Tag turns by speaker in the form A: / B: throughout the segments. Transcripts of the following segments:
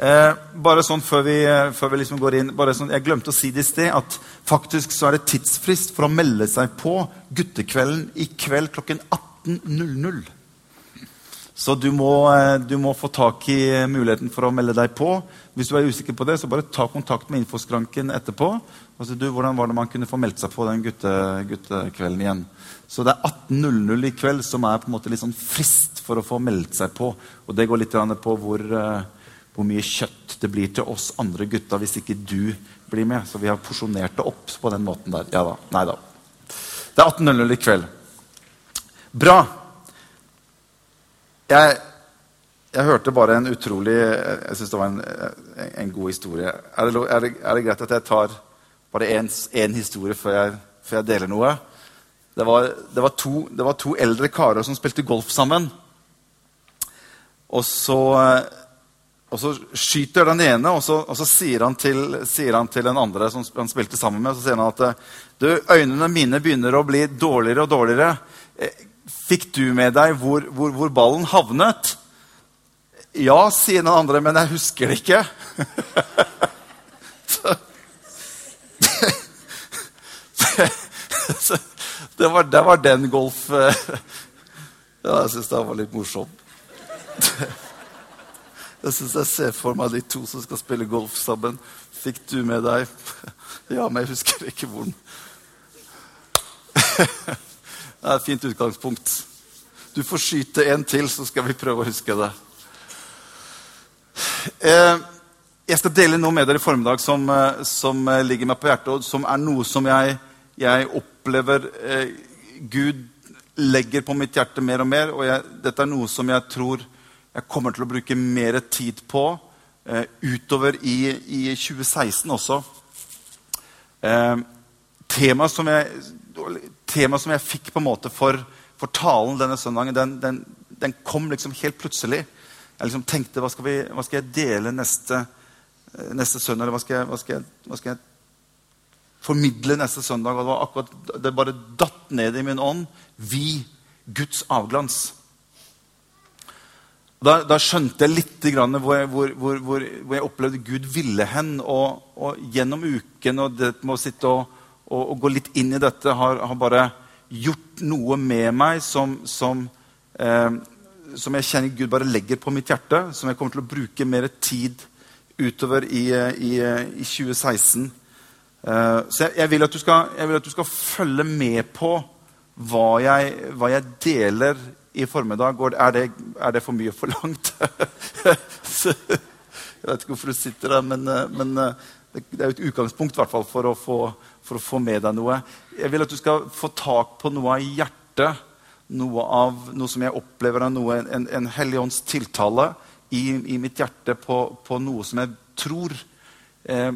A: Eh, bare sånn før vi, før vi liksom går inn, sånn, Jeg glemte å si det i sted at faktisk så er det tidsfrist for å melde seg på guttekvelden i kveld klokken 18.00. Så du må, eh, du må, få tak i muligheten for å melde deg på. Hvis du er usikker på det, så bare ta kontakt med infoskranken etterpå. Og si, du, hvordan var det man kunne få meldt seg på den gutte, guttekvelden igjen? Så det er 18.00 i kveld som er på en måte litt sånn frist for å få meldt seg på. Og det går litt på hvor, eh, hvor mye kjøtt det blir til oss andre gutta hvis ikke du blir med. Så vi har porsjonert det opp på den måten der. Ja da. Nei da. Det er 18.00 i kveld. Bra. Jeg, jeg, hørte bare en utrolig Jeg syns det var en, en, god historie. Er det, er, det, er det, greit at jeg tar bare én historie før jeg, før jeg, deler noe? Det var, det, var to, det var to eldre karer som spilte golf sammen. Og så og så skyter den ene, og så, og så sier, han til, sier, han til, den andre som han spilte sammen med, så sier han at du, øynene mine begynner å bli dårligere og dårligere. Eh, fikk du med deg hvor, hvor, hvor ballen havnet? Ja, sier den andre, men jeg husker det ikke. det, var, det var den golf... Ja, jeg syns det var litt morsomt. Jeg syns jeg ser for meg de to som skal spille golf sammen. Fikk du med deg Ja, men jeg husker ikke hvor den Det er et fint utgangspunkt. Du får skyte en til, så skal vi prøve å huske det. Eh, jeg skal dele noe med dere i formiddag som, eh, som ligger meg på hjertet, og som er noe som jeg, jeg opplever eh, Gud legger på mitt hjerte mer og mer. Og jeg, dette er noe som jeg tror jeg kommer til å bruke mer tid på eh, utover i, i, 2016 også. Eh, Temaet som, tema som, jeg fikk på en måte for, for talen denne søndagen, den, den, den, kom liksom helt plutselig. Jeg liksom tenkte hva skal, vi, hva skal jeg dele neste, eh, neste søndag? Eller hva skal, jeg, hva, skal jeg, hva skal, jeg, formidle neste søndag? Og det, var akkurat, det bare datt ned i min ånd. Vi, Guds avglans. Da, da, skjønte jeg litt hvor jeg, hvor, hvor, hvor, jeg, opplevde Gud ville hen. Og, og, gjennom uken og det med å sitte og, og, og, gå litt inn i dette har, har bare gjort noe med meg som, som, eh, som, jeg kjenner Gud bare legger på mitt hjerte. Som jeg kommer til å bruke mer tid utover i, i, i 2016. Eh, så jeg, jeg, vil skal, jeg, vil at du skal, følge med på hva jeg, hva jeg deler i formiddag. Er det, er det for mye forlangt? jeg vet ikke hvorfor du sitter der, men, eh, men eh, det er jo et utgangspunkt hvert fall, for, å få, for å få med deg noe. Jeg vil at du skal få tak på noe av hjertet. Noe, av, noe som jeg opplever er noe, en, en helligånds tiltale i, i, mitt hjerte på, på, noe som jeg tror eh,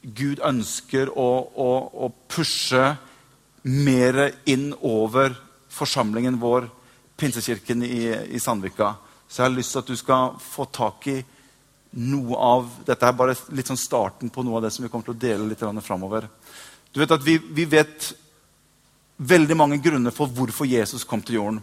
A: Gud ønsker å, å, å pushe mer inn over forsamlingen vår Pinsekirken i, i, Sandvika. Så jeg har lyst til at du skal få tak i noe av Dette er bare litt sånn starten på noe av det som vi kommer til å dele litt framover. Du vet at vi, vi, vet veldig mange grunner for hvorfor Jesus kom til jorden.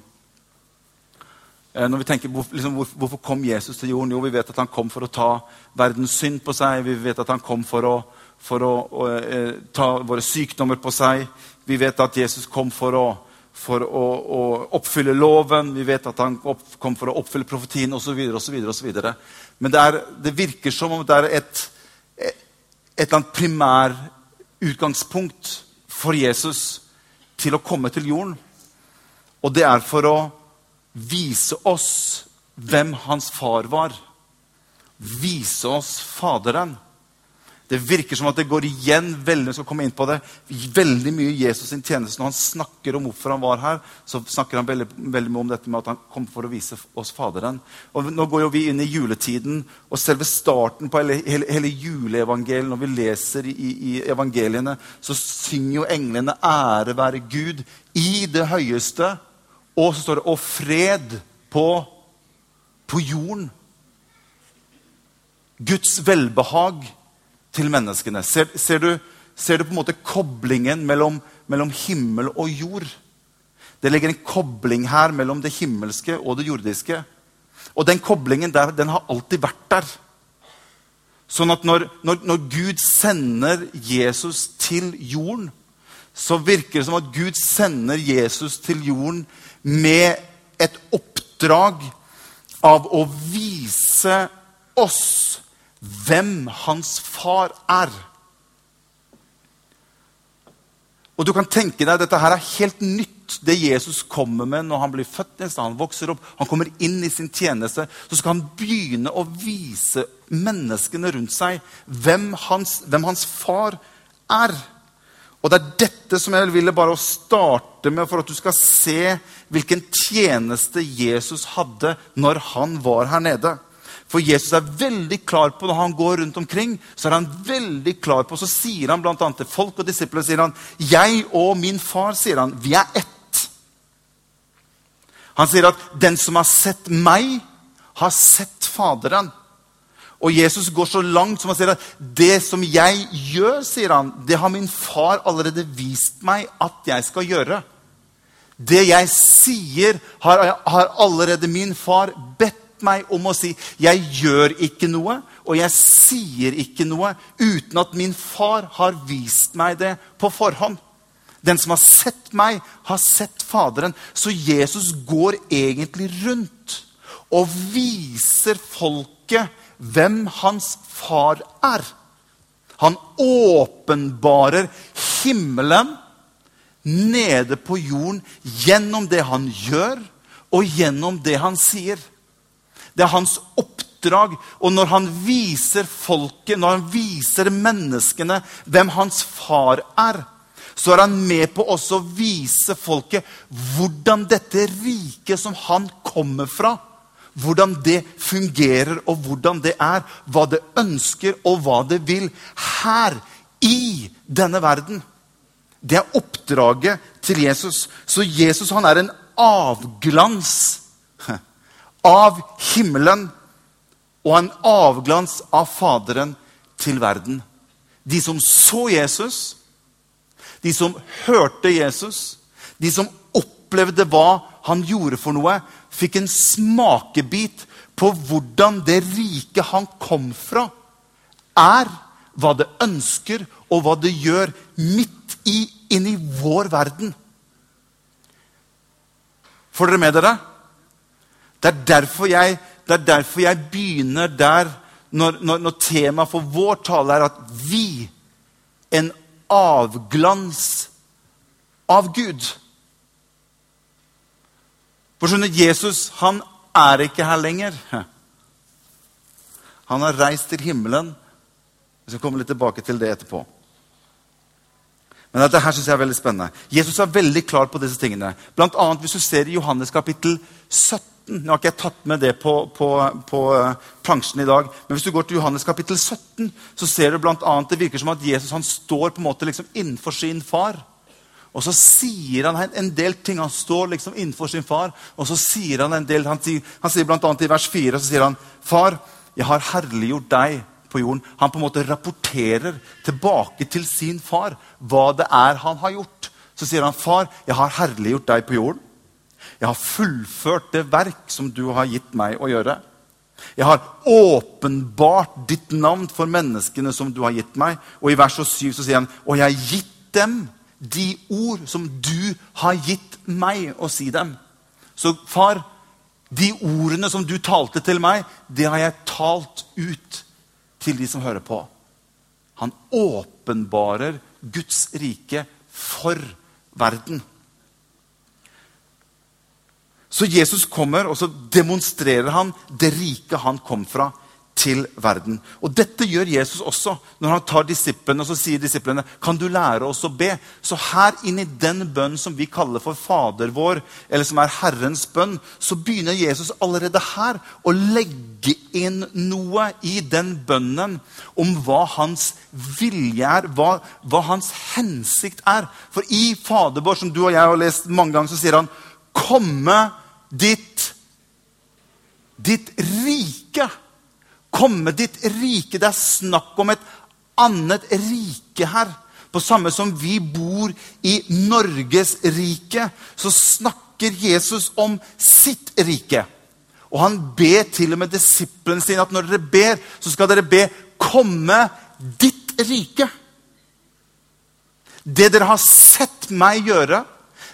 A: Eh, når vi tenker, liksom, Hvorfor kom Jesus til jorden? Jo, Vi vet at han kom for å ta verdens synd på seg. Vi vet at han kom for å, for å, å eh, ta våre sykdommer på seg. Vi vet at Jesus kom for å for å, å, oppfylle loven. Vi vet at han kom for å oppfylle profetien osv. Men det, er, det, virker som om det er et, et eller annet primærutgangspunkt for Jesus til å komme til jorden. Og det er for å vise oss hvem hans far var. Vise oss Faderen. Det virker som at det går igjen veldig, skal komme inn på det, veldig mye i Jesus sin tjeneste. Når han snakker om hvorfor han var her, så snakker han veldig, veldig mye om dette med at han kom for å vise oss Faderen. Og Nå går jo vi inn i juletiden, og selve starten på hele, hele, hele juleevangeliet Når vi leser i, i, evangeliene, så synger jo englene 'Ære være Gud' i det høyeste. Og så står det 'og fred på, på jorden'. Guds velbehag til menneskene. Ser, ser, du, ser, du, på en måte koblingen mellom, mellom, himmel og jord? Det ligger en kobling her mellom det himmelske og det jordiske. Og den koblingen der, den har alltid vært der. Sånn at når, når, når Gud sender Jesus til jorden, så virker det som at Gud sender Jesus til jorden med et oppdrag av å vise oss hvem hans far er. Og du kan tenke deg, Dette her er helt nytt, det Jesus kommer med når han blir født. Han vokser opp, han kommer inn i sin tjeneste. Så skal han begynne å vise menneskene rundt seg hvem hans, hvem hans far er. Og det er dette som jeg ville bare starte med, for at du skal se hvilken tjeneste Jesus hadde når han var her nede. For Jesus er veldig klar på når han går rundt omkring, så er han veldig klar på, så sier han bl.a. til folk og disipler sier han, 'Jeg og min far', sier han, 'vi er ett'. Han sier at 'den som har sett meg, har sett Faderen'. Og Jesus går så langt som han sier at 'det som jeg gjør', sier han, 'det har min far allerede vist meg at jeg skal gjøre'. Det jeg sier, har, har allerede min far bedt meg om å si 'Jeg gjør ikke noe, og jeg sier ikke noe' uten at min far har vist meg det på forhånd. Den som har sett meg, har sett Faderen. Så Jesus går egentlig rundt og viser folket hvem hans far er. Han åpenbarer himmelen nede på jorden gjennom det han gjør, og gjennom det han sier. Det er hans oppdrag. Og når han viser folket, når han viser menneskene hvem hans far er, så er han med på også å vise folket hvordan dette riket som han kommer fra, hvordan det fungerer, og hvordan det er. Hva det ønsker, og hva det vil her i denne verden. Det er oppdraget til Jesus. Så Jesus han er en avglans av himmelen og en avglans av Faderen til verden. De som så Jesus, de som hørte Jesus, de som opplevde hva han gjorde for noe, fikk en smakebit på hvordan det riket han kom fra, er, hva det ønsker, og hva det gjør midt i, inni vår verden. Får dere med dere? Det er derfor jeg, er derfor jeg begynner der når, når, når temaet for vår tale er at vi, en avglans av Gud For skjønner, Jesus han er ikke her lenger. Han har reist til himmelen. Vi skal komme litt tilbake til det etterpå. Men dette her synes jeg er veldig spennende. Jesus er veldig klar på disse tingene. Blant annet hvis du ser i Johannes kapittel 17 17 Nå har ikke jeg tatt med det på, på, på eh, plansjen i dag. Men hvis du går til Johannes kapittel 17, så ser du blant annet, det virker som at Jesus han står på en måte liksom innenfor sin far. Og så sier han en del ting. Han står liksom innenfor sin far. Og så sier han en del, han sier, han sier annet i vers 4 så sier han, 'Far, jeg har herliggjort deg på jorden.' Han på en måte rapporterer tilbake til sin far hva det er han har gjort. Så sier han, 'Far, jeg har herliggjort deg på jorden.' Jeg har fullført det verk som du har gitt meg å gjøre. Jeg har åpenbart ditt navn for menneskene som du har gitt meg. Og i vers 7 så sier han, og jeg har gitt dem de ord som du har gitt meg å si dem. Så far, de ordene som du talte til meg, det har jeg talt ut til de som hører på. Han åpenbarer Guds rike for verden. Så Jesus kommer, og så demonstrerer han det rike han kom fra, til verden. Og Dette gjør Jesus også når han tar disiplene og så sier disiplene, kan du lære oss å be. Så her inni den bønnen som vi kaller for Fader vår, eller som er Herrens bønn, så begynner Jesus allerede her å legge inn noe i den bønnen om hva hans vilje er, hva, hva hans hensikt er. For i Fader vår, som du og jeg har lest mange ganger, så sier han komme ditt, ditt rike. Komme ditt rike. Det er snakk om et annet rike her. På samme som vi bor i Norges rike, så snakker Jesus om sitt rike. Og han ber til og med disiplene sine at når dere ber, så skal dere be komme ditt rike. Det dere har sett meg gjøre,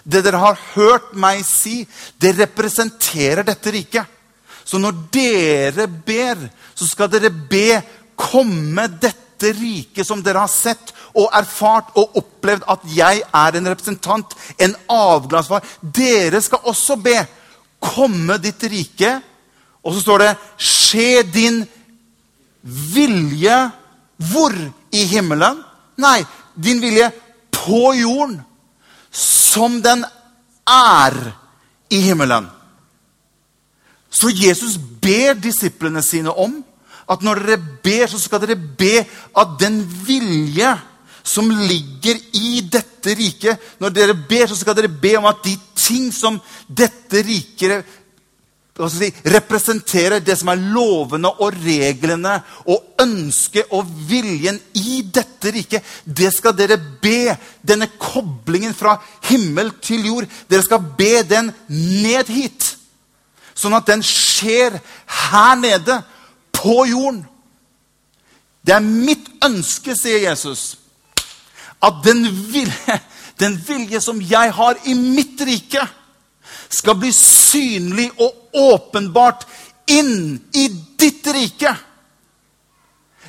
A: det dere har hørt meg si, det representerer dette riket. Så når dere ber, så skal dere be komme dette riket som dere har sett og erfart og opplevd at jeg er en representant, en avglansfar. Dere skal også be komme ditt rike. Og så står det skje din vilje hvor i himmelen? Nei, din vilje på jorden som den er i himmelen. Så Jesus ber disiplene sine om at når dere ber, så skal dere be at den vilje som ligger i dette riket Når dere ber, så skal dere be om at de ting som dette riket si, representerer det som er lovene og reglene og ønsket og viljen i dette riket. Det skal dere be. Denne koblingen fra himmel til jord. Dere skal be den ned hit. Sånn at den skjer her nede, på jorden. Det er mitt ønske, sier Jesus, at den vilje, den vilje som jeg har i mitt rike, skal bli synlig og åpenbart inn i ditt rike.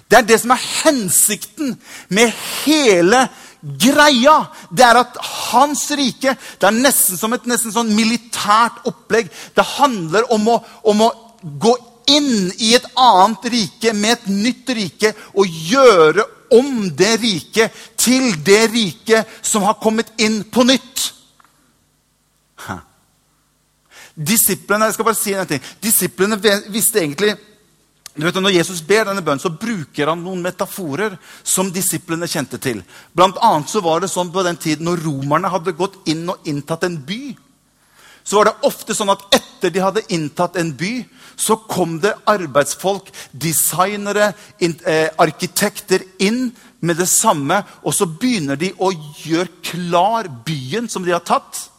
A: Det er det som er hensikten med hele greia. Det er at hans rike Det er nesten som et nesten sånn militært opplegg. Det handler om å, om å gå inn i et annet rike med et nytt rike og gjøre om det riket til det riket som har kommet inn på nytt. Disiplene jeg skal bare si en ting, disiplene visste egentlig du vet, Når Jesus ber denne bønnen, så bruker han noen metaforer som disiplene kjente til. Blant annet så var det sånn på den tiden når romerne hadde gått inn og inntatt en by. Så var det ofte sånn at etter de hadde inntatt en by, så kom det arbeidsfolk, designere, eh, arkitekter inn med det samme. Og så begynner de å gjøre klar byen som de har tatt.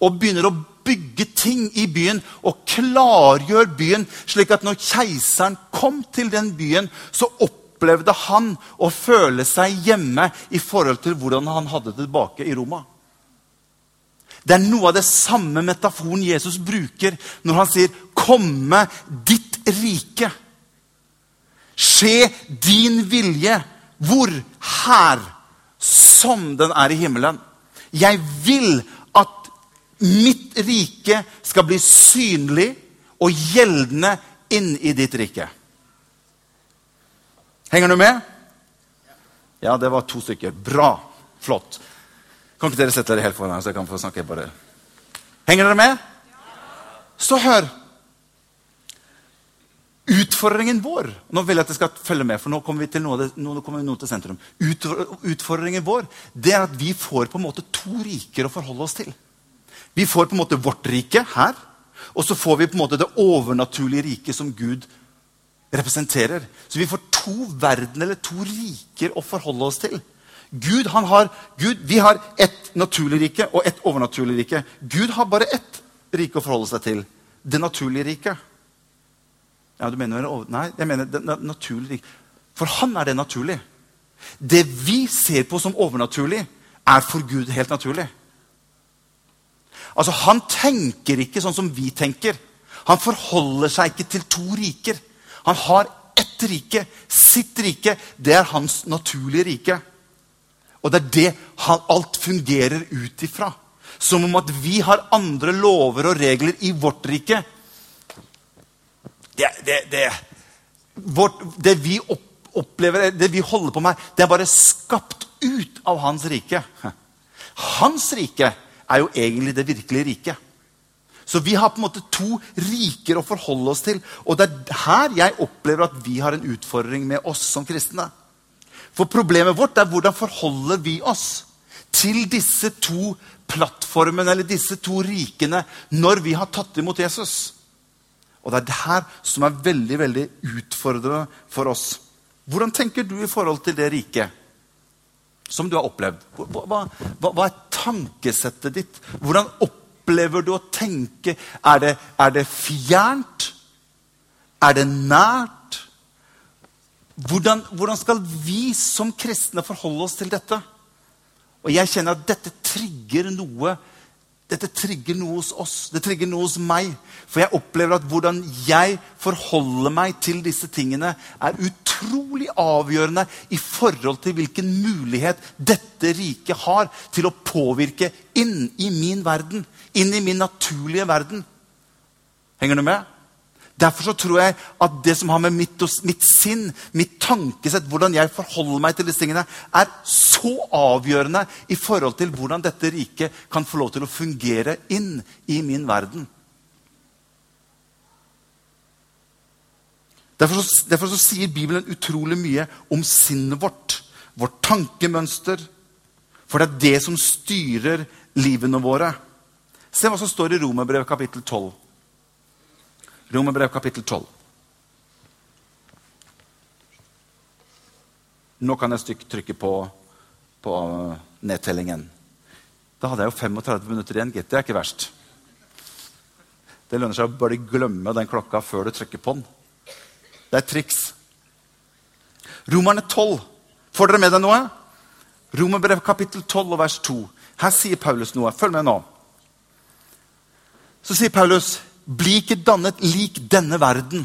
A: Og begynner å bygge ting i byen og klargjør byen, slik at når keiseren kom til den byen, så opplevde han å føle seg hjemme i forhold til hvordan han hadde det tilbake i Roma. Det er noe av det samme metaforen Jesus bruker når han sier 'komme ditt rike'. Skje din vilje. Hvor? Her. Som den er i himmelen. Jeg vil mitt rike skal bli synlig og gjeldende inn i ditt rike. Henger du med? Ja, det var to stykker. Bra. Flott. Kan ikke dere sette dere helt foran, så jeg kan få snakke bare Henger dere med? Så hør. Utfordringen vår Nå vil jeg at dere skal følge med, for nå kommer vi til noe, nå kommer vi nå til sentrum. Utfordringen vår det er at vi får på en måte to riker å forholde oss til. Vi får på en måte vårt rike her, og så får vi på en måte det overnaturlige riket som Gud representerer. Så vi får to verden eller to riker å forholde oss til. Gud, har, Gud, Vi har ett naturlig rike og ett overnaturlig rike. Gud har bare ett rike å forholde seg til. Det naturlige riket. Ja, du mener Nei, jeg mener det naturlige riket. For han er det naturlig. Det vi ser på som overnaturlig, er for Gud helt naturlig. Altså, Han tenker ikke sånn som vi tenker. Han forholder seg ikke til to riker. Han har ett rike, sitt rike. Det er hans naturlige rike. Og det er det han, alt fungerer ut ifra. Som om at vi har andre lover og regler i vårt rike. Det, det, det, vårt, det vi opplever, det vi holder på med, det er bare skapt ut av hans rike. Hans rike er jo egentlig det virkelige riket. Så vi har på en måte to riker å forholde oss til. Og det er her jeg opplever at vi har en utfordring med oss som kristne. For problemet vårt er hvordan forholder vi oss til disse to plattformene eller disse to rikene når vi har tatt imot Jesus. Og det er det her som er veldig veldig utfordrende for oss. Hvordan tenker du i forhold til det riket? Som du har opplevd? Hva, hva, hva er tankesettet ditt? Hvordan opplever du å tenke? Er det, er det fjernt? Er det nært? hvordan, hvordan skal vi som kristne forholde oss til dette? Og jeg kjenner at dette trigger noe dette trigger noe hos oss, det trigger noe hos meg. For jeg opplever at hvordan jeg forholder meg til disse tingene, er utrolig avgjørende i forhold til hvilken mulighet dette riket har til å påvirke inn i min verden. Inn i min naturlige verden. Henger du med? Derfor så tror jeg at det som har med mitt, mitt, sinn, mitt tankesett, hvordan jeg forholder meg til disse tingene, er så avgjørende i forhold til hvordan dette riket kan få lov til å fungere inn i min verden. Derfor så, derfor så sier Bibelen utrolig mye om sinnet vårt, vårt tankemønster. For det er det som styrer livene våre. Se hva som står i Romerbrev kapittel 12. Romerbrev kapittel 12. Nå kan jeg trykke på, på nedtellingen. Da hadde jeg jo 35 minutter igjen. Gitt, det er ikke verst. Det lønner seg å bare glemme den klokka før du trykker på den. Det er triks. Romerne 12. Får dere med deg noe? Romerbrev kapittel 12 og vers 2. Her sier Paulus noe. Følg med nå. Så sier Paulus bli ikke dannet lik denne verden.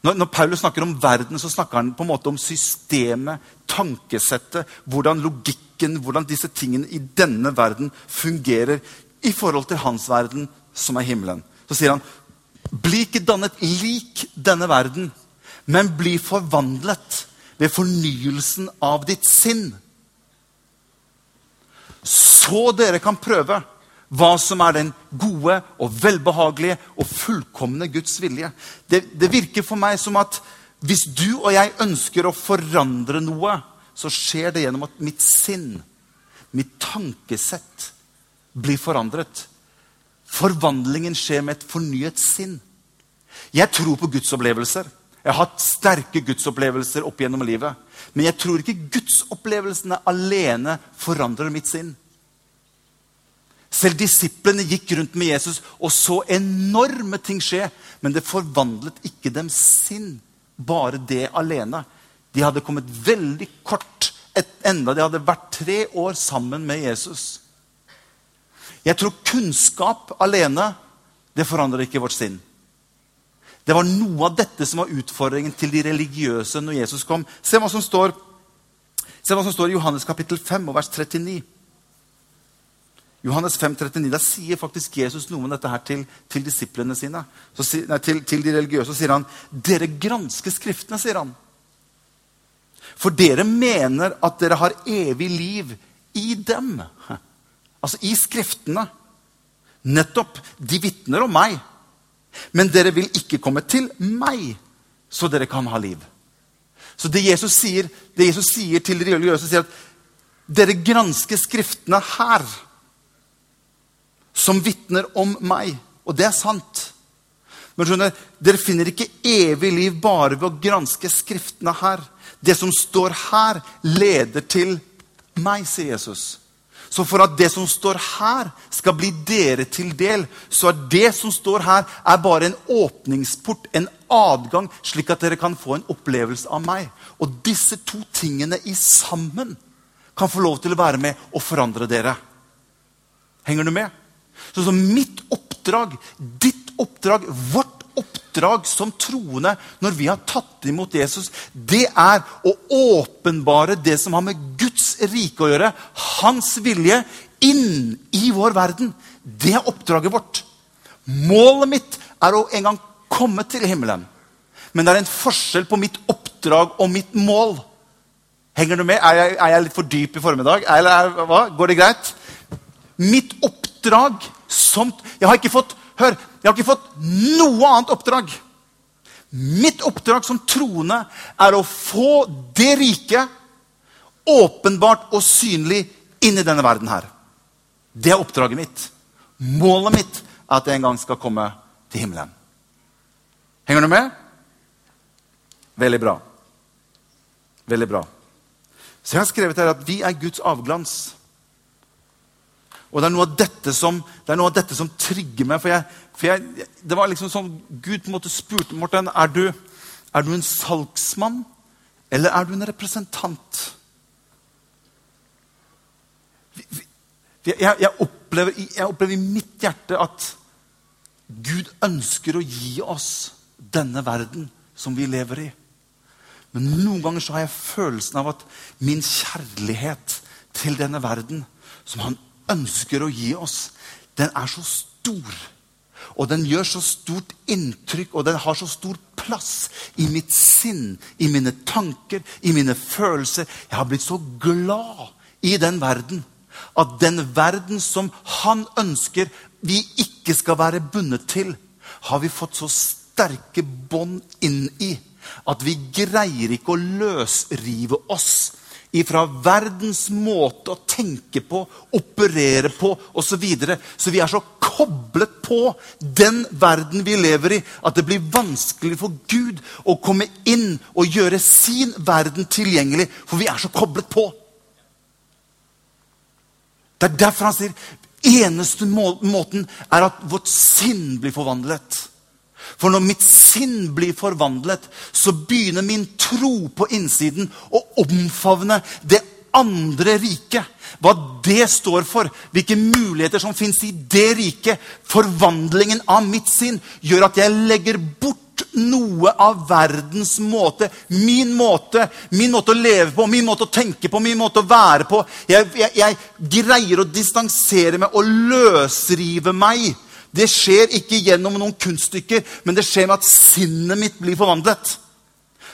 A: Når, når, Paulus snakker om verden, så snakker han på en måte om systemet, tankesettet, hvordan logikken, hvordan disse tingene i denne verden fungerer i forhold til hans verden, som er himmelen. Så sier han, bli ikke dannet lik denne verden, men bli forvandlet ved fornyelsen av ditt sinn. Så dere kan prøve hva som er den gode og velbehagelige og fullkomne Guds vilje. Det, det, virker for meg som at hvis du og jeg ønsker å forandre noe, så skjer det gjennom at mitt sinn, mitt tankesett, blir forandret. Forvandlingen skjer med et fornyet sinn. Jeg tror på gudsopplevelser. Jeg har hatt sterke gudsopplevelser opp gjennom livet. Men jeg tror ikke gudsopplevelsene alene forandrer mitt sinn. Selv disiplene gikk rundt med Jesus og så enorme ting skje. Men det forvandlet ikke dem sinn, bare det alene. De hadde kommet veldig kort et, enda de hadde vært tre år sammen med Jesus. Jeg tror kunnskap alene det forandrer ikke vårt sinn. Det var noe av dette som var utfordringen til de religiøse når Jesus kom. Se hva som står, hva som står i Johannes kapittel 5 og vers 39. Johannes 5, 39, Da sier faktisk Jesus noe om dette her til, til disiplene sine. Så, nei, til, til, de religiøse. Så sier han, 'Dere gransker Skriftene', sier han. For dere mener at dere har evig liv i dem. Altså i Skriftene. Nettopp. De vitner om meg. Men dere vil ikke komme til meg, så dere kan ha liv. Så det Jesus sier, det Jesus sier til de religiøse, sier at dere gransker Skriftene her som vitner om meg. Og det er sant. Men skjønner, Dere finner ikke evig liv bare ved å granske Skriftene her. Det som står her, leder til meg, sier Jesus. Så for at det som står her, skal bli dere til del, så er det som står her, er bare en åpningsport, en adgang, slik at dere kan få en opplevelse av meg. Og disse to tingene i sammen kan få lov til å være med og forandre dere. Henger du med? Så som mitt oppdrag, ditt oppdrag, vårt oppdrag som troende når vi har tatt imot Jesus, det er å åpenbare det som har med Guds rike å gjøre. Hans vilje inn i vår verden. Det er oppdraget vårt. Målet mitt er å en gang komme til himmelen. Men det er en forskjell på mitt oppdrag og mitt mål. Henger du med? Er jeg, er jeg litt for dyp i formiddag? Eller er, hva? Går det greit? Mitt oppdrag som Jeg har ikke fått hør, jeg har ikke fått noe annet oppdrag. Mitt oppdrag som troende er å få det riket åpenbart og synlig inn i denne verden her. Det er oppdraget mitt. Målet mitt er at jeg en gang skal komme til himmelen. Henger du med? Veldig bra. Veldig bra. Så jeg har skrevet her at vi er Guds avglans. Og det er noe av dette som, det noe av dette som trigger meg. For, jeg, for jeg, det var liksom sånn, Gud på en måte spurte Morten, er du, er du en salgsmann, Eller er du en representant? Jeg, jeg, opplever, opplever, i mitt hjerte at Gud ønsker å gi oss denne verden som vi lever i. Men noen ganger så har jeg følelsen av at min kjærlighet til denne verden, som han ønsker å gi oss, den er så stor. Og den gjør så stort inntrykk, og den har så stor plass i mitt sinn, i mine tanker, i mine følelser. Jeg har blitt så glad i den verden at den verden som han ønsker vi ikke skal være bundet til, har vi fått så sterke bånd inn i at vi greier ikke å løsrive oss ifra verdens måte å tenke på, operere på osv. Så, videre. så vi er så koblet på den verden vi lever i, at det blir vanskelig for Gud å komme inn og gjøre sin verden tilgjengelig. For vi er så koblet på. Det er derfor han sier eneste måten er at vårt sinn blir forvandlet. For når mitt sinn blir forvandlet, så begynner min tro på innsiden å omfavne det andre riket. Hva det står for, hvilke muligheter som fins i det riket. Forvandlingen av mitt sinn gjør at jeg legger bort noe av verdens måte. Min måte, min måte å leve på, min måte å tenke på, min måte å være på. Jeg, jeg, jeg greier å distansere meg og løsrive meg. Det skjer ikke gjennom noen kunststykker, men det skjer med at sinnet mitt blir forvandlet.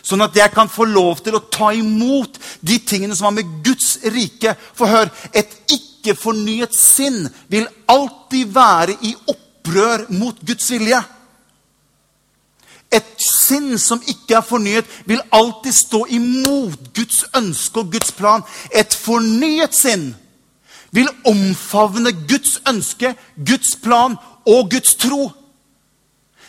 A: Sånn at jeg kan få lov til å ta imot de tingene som har med Guds rike For hør, et ikke-fornyet sinn vil alltid være i opprør mot Guds vilje. Et sinn som ikke er fornyet, vil alltid stå imot Guds ønske og Guds plan. Et fornyet sinn vil omfavne Guds ønske, Guds plan og Guds tro.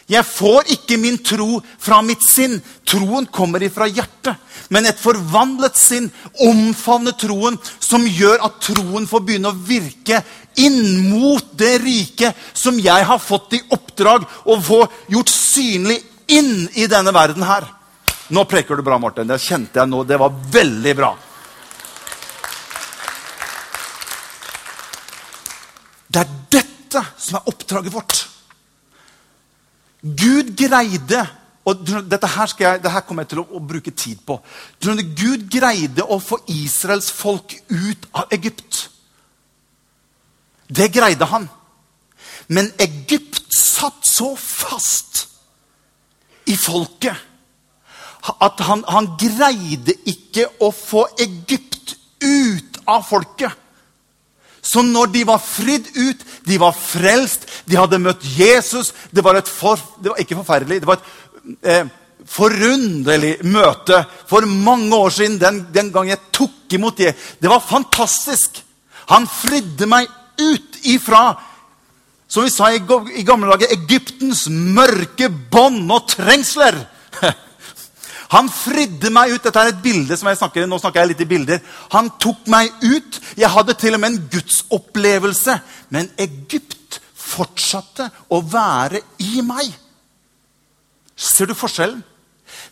A: Jeg får ikke min tro fra mitt sinn. Troen kommer ifra hjertet. Men et forvandlet sinn omfavner troen, som gjør at troen får begynne å virke inn mot det riket som jeg har fått i oppdrag å få gjort synlig inn i denne verden her. Nå preker du bra, Morten. Det kjente jeg nå. Det var veldig bra. Det er dette som er oppdraget vårt. Gud greide og dette her, jeg, dette her kommer jeg til å, å, bruke tid på. Gud greide å få Israels folk ut av Egypt. Det greide han. Men Egypt satt så fast i folket. At han, han greide ikke å få Egypt ut av folket. Så når de var fridd ut, de var frelst, de hadde møtt Jesus Det var for, det var ikke forferdelig, det var et eh, forunderlig møte for mange år siden. Den, den gang jeg tok imot det. Det var fantastisk. Han fridde meg ut ifra som vi sa i gamle dager Egyptens mørke bånd og trengsler. Han fridde meg ut. Dette er et bilde som jeg snakker i. Nå snakker jeg litt i bilder. Han tok meg ut. Jeg hadde til og med en gudsopplevelse. Men Egypt fortsatte å være i meg. Ser du forskjellen?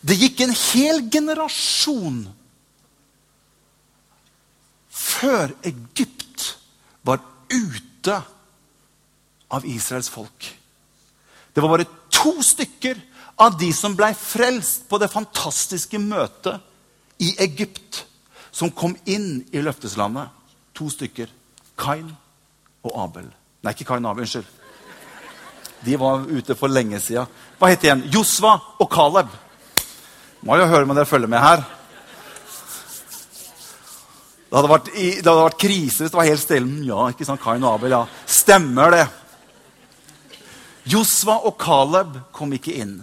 A: Det gikk en hel generasjon før Egypt var ute av Israels folk. Det var bare to stykker av de som ble frelst på det fantastiske møtet i Egypt, som kom inn i løfteslandet. To stykker. Kain og Abel. Nei, ikke Kain og Abel. Unnskyld. De var ute for lenge sida. Hva het de igjen? Josva og Caleb. Må jo høre om dere følger med her. Det hadde, vært, det hadde vært krise hvis det var helt stille. Ja, ikke sant, Kain og Abel, ja. Stemmer det. Josva og Caleb kom ikke inn.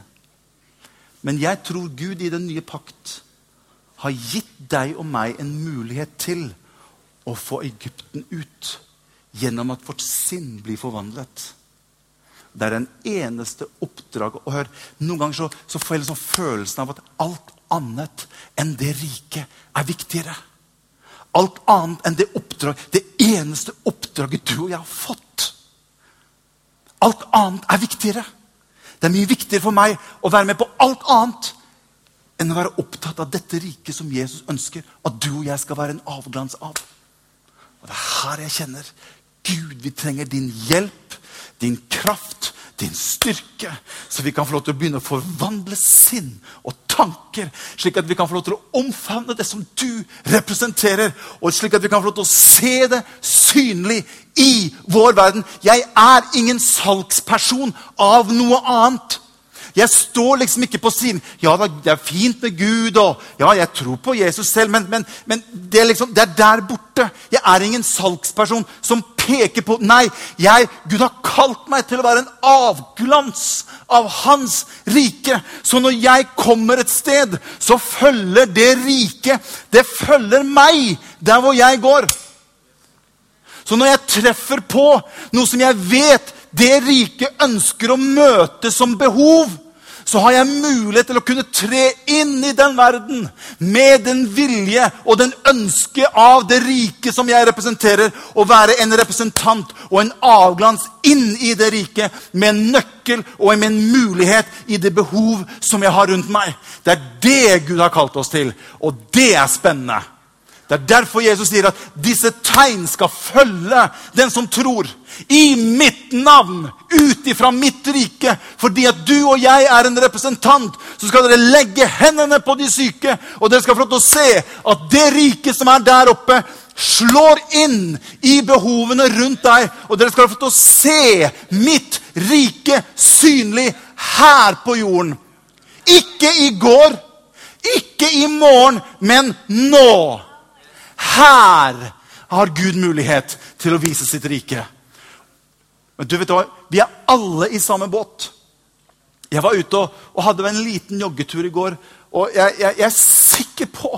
A: Men jeg tror Gud i den nye pakt har gitt deg og meg en mulighet til å få Egypten ut gjennom at vårt sinn blir forvandlet. Det er den eneste oppdraget. Og hør, Noen ganger så, så får jeg liksom følelsen av at alt annet enn det rike er viktigere. Alt annet enn det oppdraget, det eneste oppdraget du og jeg har fått Alt annet er viktigere. Det er mye viktigere for meg å være med på alt annet enn å være opptatt av dette riket som Jesus ønsker at du og jeg skal være en avglans av. Og Det er her jeg kjenner Gud, vi trenger din hjelp, din kraft, din styrke, så vi kan få lov til å begynne å forvandle sinn og tanker, slik at vi kan få lov til å omfavne det som du representerer, og slik at vi kan få lov til å se det synlig i vår verden. Jeg er ingen salgsperson av noe annet. Jeg står liksom ikke på siden. Ja, det er fint med Gud, og ja, jeg tror på Jesus selv, men, men, men det, er liksom, det, er der borte. Jeg er ingen salgsperson som peker på Nei, jeg, Gud har kalt meg til å være en avglans av Hans rike. Så når jeg kommer et sted, så følger det riket Det følger meg der hvor jeg går. Så når jeg treffer på noe som jeg vet det riket ønsker å møte som behov, så har jeg mulighet til å kunne tre inn i den verden med den vilje og den ønske av det rike som jeg representerer, å være en representant og en avglans inn i det riket med en nøkkel og med en mulighet i det behov som jeg har rundt meg. Det er det Gud har kalt oss til, og det er spennende. Det er derfor Jesus sier at disse tegn skal følge den som tror. I mitt navn, ut ifra mitt rike. Fordi at du og jeg er en representant, så skal dere legge hendene på de syke. Og dere skal få lov til å se at det riket som er der oppe, slår inn i behovene rundt deg. Og dere skal få lov til å se mitt rike synlig her på jorden. Ikke i går, ikke i morgen, men nå. Her har Gud mulighet til å vise sitt rike. Men du vet hva? Vi er alle i samme båt. Jeg var ute og, og hadde en liten joggetur i går, og jeg, jeg, jeg er sikker på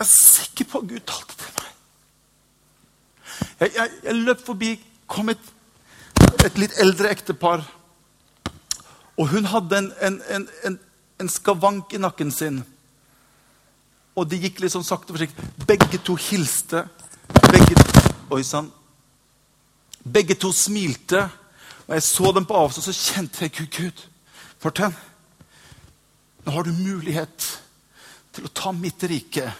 A: Jeg er sikker på at Gud talte til meg. Jeg, jeg, jeg løp forbi, kom et, et litt eldre ektepar. Og hun hadde en, en, en, en en skavank i nakken sin. Og de gikk litt sånn sakte og forsiktig. Begge to hilste. Begge, oi sann. Begge to smilte. Og jeg så dem på avstand, så kjente jeg Gud, Gud. Fortell. Nå har du mulighet til å ta mitt rike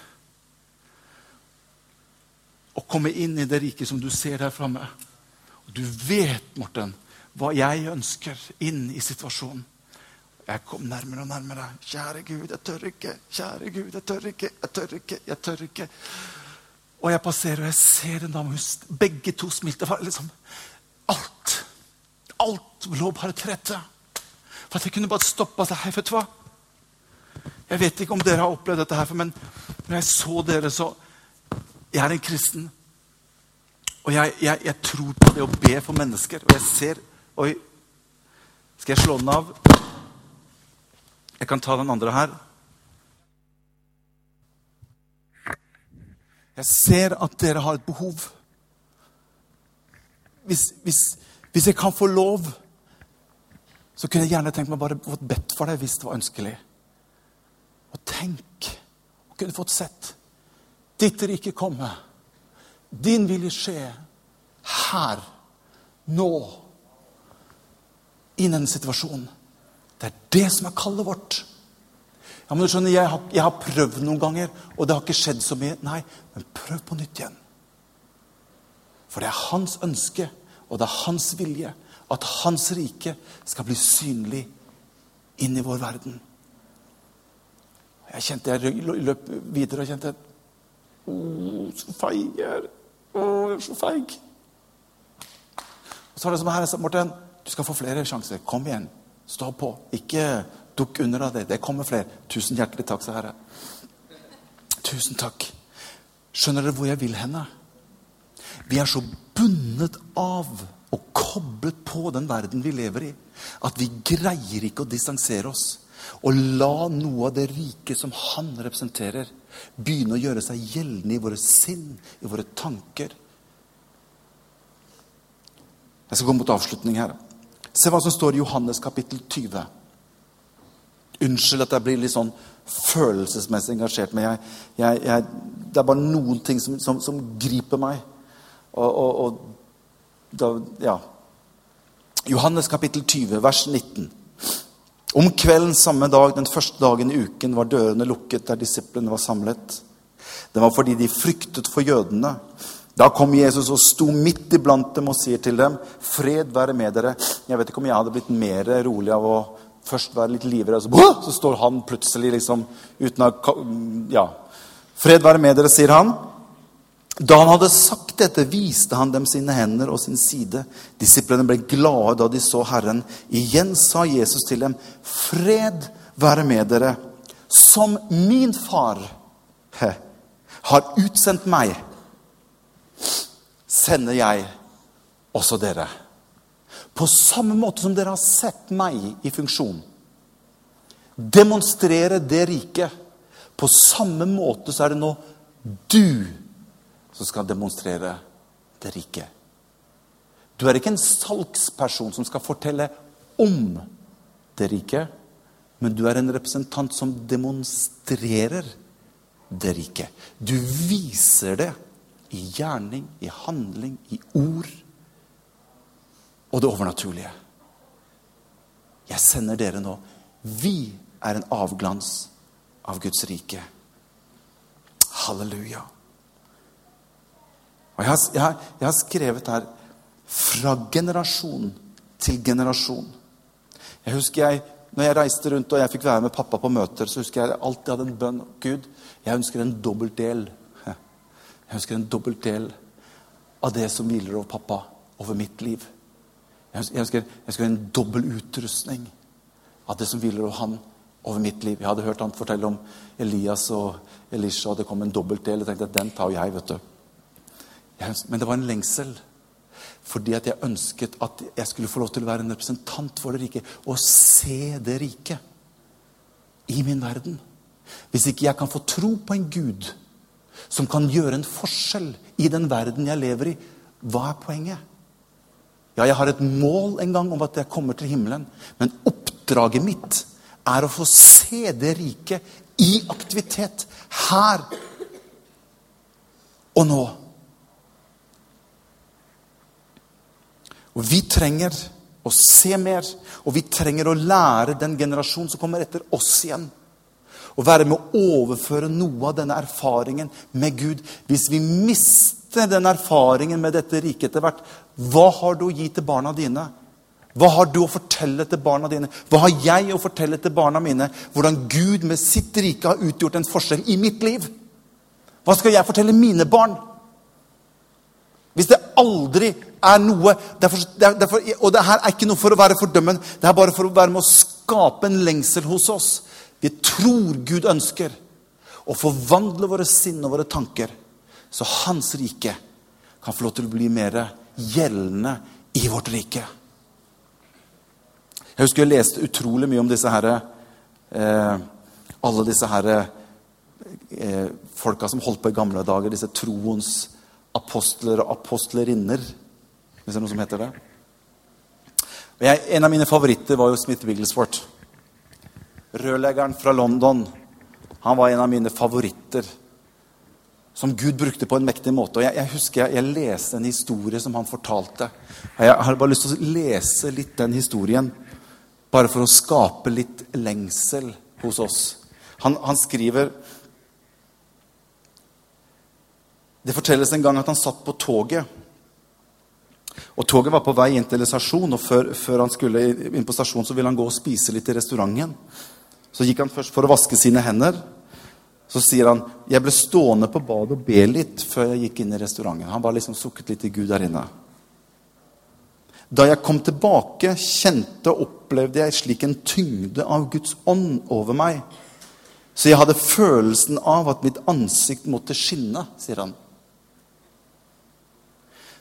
A: og komme inn i det riket som du ser der framme. Du vet, Morten, hva jeg ønsker inn i situasjonen. Jeg kom nærmere og nærmere. Kjære Gud, jeg tør ikke. Kjære Gud, jeg tør ikke. Jeg tør ikke. Jeg tør ikke. Og jeg passerer, og jeg ser en dame. Begge to smilte. Liksom, alt. Alt lå bare til rette. For at jeg kunne bare stoppa seg. Hei, vet du hva? Jeg vet ikke om dere har opplevd dette, her, men når jeg så dere, så Jeg er en kristen. Og jeg, jeg, jeg tror på det å be for mennesker. Og jeg ser Oi, skal jeg slå den av? Jeg kan ta den andre her. Jeg ser at dere har et behov. Hvis, hvis, hvis jeg kan få lov, så kunne jeg gjerne tenkt meg bare fått bedt for deg hvis det var ønskelig. Og tenk og kunne fått sett ditt rike komme. Din vilje skje her, nå, i denne situasjonen. Det er det som er kallet vårt. Ja, men du skjønner, jeg har, jeg har prøvd noen ganger, og det har ikke skjedd så mye. Nei, men prøv på nytt igjen. For det er hans ønske, og det er hans vilje, at hans rike skal bli synlig inn i vår verden. Jeg kjente jeg løp videre og kjente Å, så feig jeg er. Å, jeg er så feig. Og så var det som her, Morten, du skal få flere sjanser. Kom igjen. Stå på. Ikke dukk under av det. Det kommer flere. Tusen hjertelig takk, sa Herre. Tusen takk. Skjønner dere hvor jeg vil henne? Vi er så bundet av og koblet på den verden vi lever i, at vi greier ikke å distansere oss. Og la noe av det rike som han representerer, begynne å gjøre seg gjeldende i våre sinn, i våre tanker. Jeg skal gå mot avslutning her. Se hva som står i Johannes kapittel 20. Unnskyld at jeg blir litt sånn følelsesmessig engasjert, men jeg, jeg, jeg, det er bare noen ting som, som, som griper meg. Og, og, og, da Ja. Johannes kapittel 20, vers 19. Om kvelden samme dag, den første dagen i uken, var dørene lukket der disiplene var samlet. Det var fordi de fryktet for jødene. Da kom Jesus og sto midt iblant dem og sier til dem, 'Fred være med dere.' Jeg vet ikke om jeg hadde blitt mer rolig av å først være litt livredd, så, så står han plutselig liksom uten å Ja. 'Fred være med dere', sier han. Da han hadde sagt dette, viste han dem sine hender og sin side. Disiplene ble glade da de så Herren. Igjen sa Jesus til dem, 'Fred være med dere.' Som min far he, har utsendt meg, sender jeg også dere. På samme måte som dere har sett meg i funksjon, demonstrere det riket, på samme måte så er det nå du som skal demonstrere det riket. Du er ikke en salgsperson som skal fortelle om det riket, men du er en representant som demonstrerer det riket. Du viser det i gjerning, i handling, i ord og det overnaturlige. Jeg sender dere nå. Vi er en avglans av Guds rike. Halleluja. Og jeg har, jeg, har, jeg har, skrevet her fra generasjon til generasjon. Jeg husker jeg, når jeg reiste rundt og jeg fikk være med pappa på møter, så husker jeg alltid hadde en bønn. Gud, jeg ønsker en dobbelt del. Jeg ønsker en dobbelt del av det som hviler over pappa, over mitt liv. Jeg ønsker, jeg ønsker en dobbel utrustning av det som hviler over han, over mitt liv. Jeg hadde hørt han fortelle om Elias og Elisha, og det kom en dobbelt del. Jeg tenkte at den tar jeg, vet du. Men det var en lengsel. Fordi at jeg ønsket at jeg skulle få lov til å være en representant for det rike. Og se det rike i min verden. Hvis ikke jeg kan få tro på en Gud som kan gjøre en forskjell i den verden jeg lever i, hva er poenget? Ja, jeg har et mål en gang om at jeg kommer til himmelen. Men oppdraget mitt er å få se det riket i aktivitet. Her og nå. Og vi trenger å se mer, og vi trenger å lære den generasjonen som kommer etter oss igjen. Å være med å overføre noe av denne erfaringen med Gud. Hvis vi mister den erfaringen med dette riket etter hvert, hva har du å gi til barna dine? Hva har du å fortelle til barna dine? Hva har jeg å fortelle til barna mine? Hvordan Gud med sitt rike har utgjort en forskjell i mitt liv? Hva skal jeg fortelle mine barn? Hvis det aldri er noe derfor, derfor, Og det her er ikke noe for å være fordømmende. Det er bare for å være med å skape en lengsel hos oss. Vi tror Gud ønsker å forvandle våre sinn og våre tanker, så Hans rike kan få lov til å bli mer gjeldende i vårt rike. Jeg husker jeg leste utrolig mye om disse herre eh, Alle disse herre eh, folka som holdt på i gamle dager, disse troens apostler og apostlerinner. Hvis det er noe som heter det. Jeg, en av mine favoritter var jo Smith Wigglesworth. Rørleggeren fra London. Han var en av mine favoritter. Som Gud brukte på en mektig måte. Og jeg, jeg husker jeg, jeg, leste en historie som han fortalte. Og jeg har bare lyst til å lese litt den historien. Bare for å skape litt lengsel hos oss. Han, han skriver Det fortelles en gang at han satt på toget. Og Toget var på vei inn til en stasjon, og før, før, han skulle inn på stasjonen, så ville han gå og spise litt i restauranten. Så gikk han først for å vaske sine hender. Så sier han jeg ble stående på badet og be litt før jeg gikk inn i restauranten. Han bare liksom sukket litt til Gud der inne. Da jeg kom tilbake, kjente og opplevde jeg slik en tyngde av Guds ånd over meg. Så jeg hadde følelsen av at mitt ansikt måtte skinne, sier han.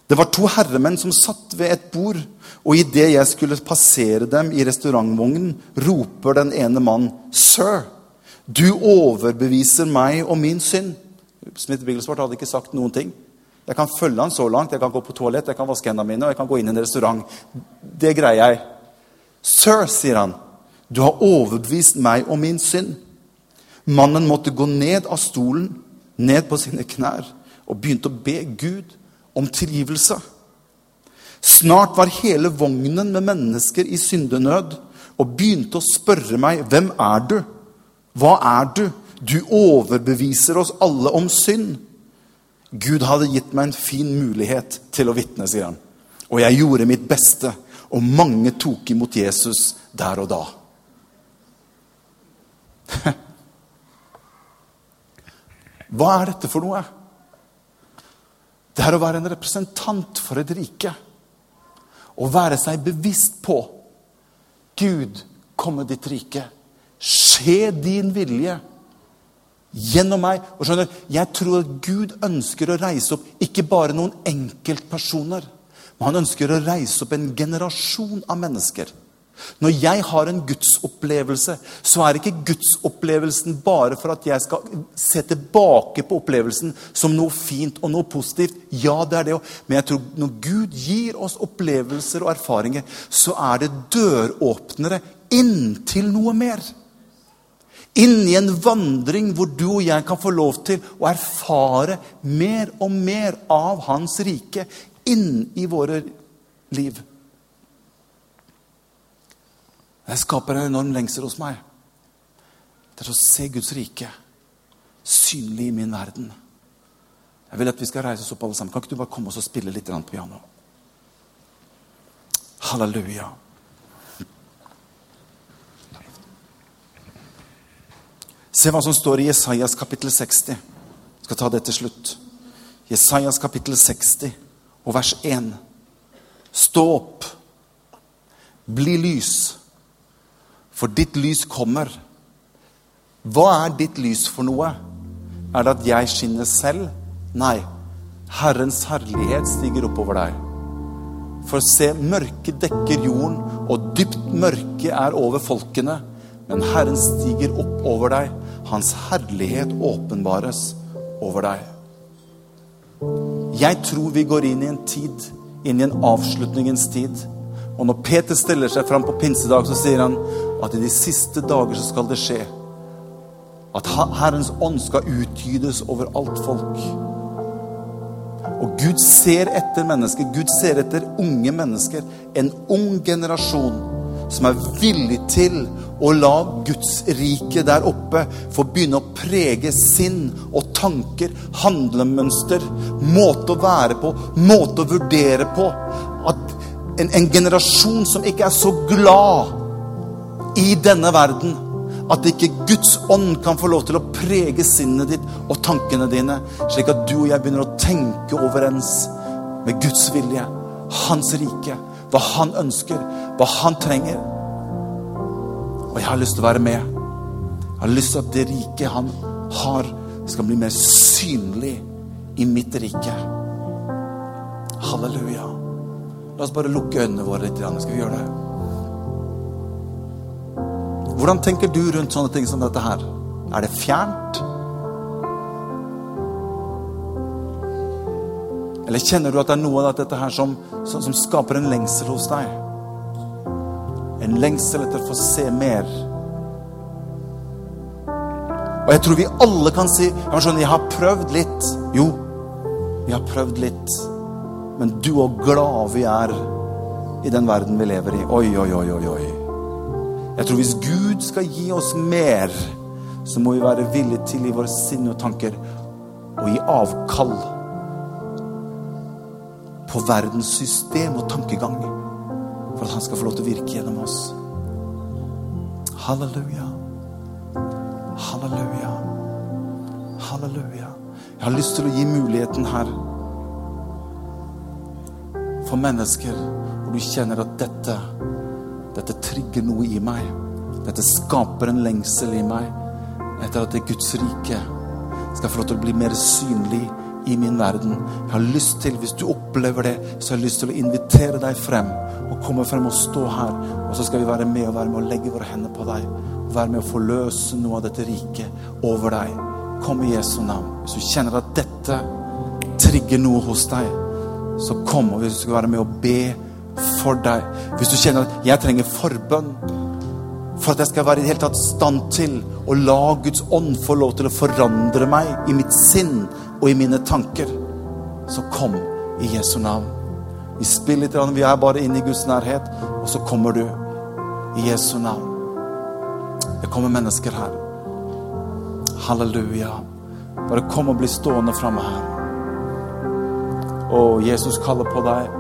A: Det var to herremenn som satt ved et bord, og idet jeg skulle passere dem i restaurantvognen, roper den ene mannen, 'Sir, du overbeviser meg om min synd.' Smith Wigglesworth hadde ikke sagt noen ting. Jeg kan følge han så langt. Jeg kan gå på toalett, jeg kan vaske hendene mine og jeg kan gå inn i en restaurant. Det greier jeg. 'Sir', sier han, 'du har overbevist meg om min synd.' Mannen måtte gå ned av stolen, ned på sine knær, og begynte å be Gud om tilgivelse. Snart var hele vognen med mennesker i syndenød og begynte å spørre meg, 'Hvem er du? Hva er du?' Du overbeviser oss alle om synd. Gud hadde gitt meg en fin mulighet til å vitne, sier han. Og jeg gjorde mitt beste, og mange tok imot Jesus der og da. Hva er dette for noe? Det er å være en representant for et rike. Å være seg bevisst på Gud, komme ditt rike. Skje din vilje gjennom meg. Og skjønner, Jeg tror at Gud ønsker å reise opp ikke bare noen enkeltpersoner, men han ønsker å reise opp en generasjon av mennesker. Når jeg har en gudsopplevelse, så er ikke gudsopplevelsen bare for at jeg skal se tilbake på opplevelsen som noe fint og noe positivt. Ja, det er det òg. Men jeg tror når Gud gir oss opplevelser og erfaringer, så er det døråpnere inn til noe mer. Inn i en vandring hvor du og jeg kan få lov til å erfare mer og mer av Hans rike inn i våre liv. Det skaper en enorm lengsel hos meg. Det er å se Guds rike synlig i min verden. Jeg vil at vi skal reise oss opp alle sammen. Kan ikke du bare komme oss og spille litt piano? Halleluja. Se hva som står i Jesajas kapittel 60. Jeg skal ta det til slutt. Jesajas kapittel 60 og vers 1. Stå opp, bli lys, for ditt lys kommer. Hva er ditt lys for noe? Er det at jeg skinner selv? Nei. Herrens herlighet stiger oppover deg. For se, mørket dekker jorden, og dypt mørke er over folkene. Men Herren stiger opp over deg. Hans herlighet åpenbares over deg. Jeg tror vi går inn i en tid, inn i en avslutningens tid. Og når Peter stiller seg fram på pinsedag, så sier han at i de siste dager så skal det skje. At Herrens ånd skal utgydes over alt folk. Og Gud ser etter mennesker. Gud ser etter unge mennesker. En ung generasjon som er villig til å la Guds rike der oppe få begynne å prege sinn og tanker, handlemønster, måte å være på, måte å vurdere på. At en, en generasjon som ikke er så glad i denne verden, at ikke Guds ånd kan få lov til å prege sinnet ditt og tankene dine, slik at du og jeg begynner å tenke overens med Guds vilje, hans rike, hva han ønsker, hva han trenger. Og jeg har lyst til å være med. Jeg har lyst til at det riket han har, skal bli mer synlig i mitt rike. Halleluja. La oss bare lukke øynene våre litt. Skal vi gjøre det? Hvordan tenker du rundt sånne ting som dette her? Er det fjernt? Eller kjenner du at det er noe av dette her som, som, som skaper en lengsel hos deg? En lengsel etter å få se mer. Og jeg tror vi alle kan si 'Jeg har prøvd litt.' Jo, vi har prøvd litt. Men du og glad vi er i den verden vi lever i. Oi, oi, oi, oi, oi. Jeg tror hvis Gud skal gi oss mer, så må vi være villige til i våre sinne og tanker å gi avkall på verdens system og tankegang for at han skal få lov til å virke gjennom oss. Halleluja. Halleluja. Halleluja. Jeg har lyst til å gi muligheten her for mennesker hvor du kjenner at dette dette trigger noe i meg. Dette skaper en lengsel i meg etter at det Guds rike skal få lov til å bli mer synlig i min verden. Jeg har lyst til, Hvis du opplever det, så har jeg lyst til å invitere deg frem. Og komme frem og stå her. Og så skal vi være med og være med og legge våre hender på deg. Være med å forløse noe av dette riket over deg. Kom i Jesu navn. Hvis du kjenner at dette trigger noe hos deg, så kom. Og hvis du skal være med og be for deg. Hvis du kjenner at jeg trenger forbønn for at jeg skal være i det hele tatt stand til å la Guds ånd få lov til å forandre meg i mitt sinn og i mine tanker, så kom i Jesu navn. Vi spiller litt, vi er bare inne i Guds nærhet, og så kommer du i Jesu navn. Det kommer mennesker her. Halleluja. Bare kom og bli stående framme her. Å, Jesus kaller på deg.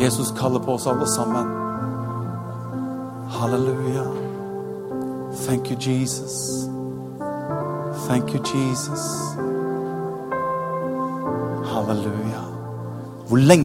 A: Jesus kaller på oss alle sammen. Halleluja. Thank you, Jesus. Thank you, Jesus. Halleluja. Hvor lenge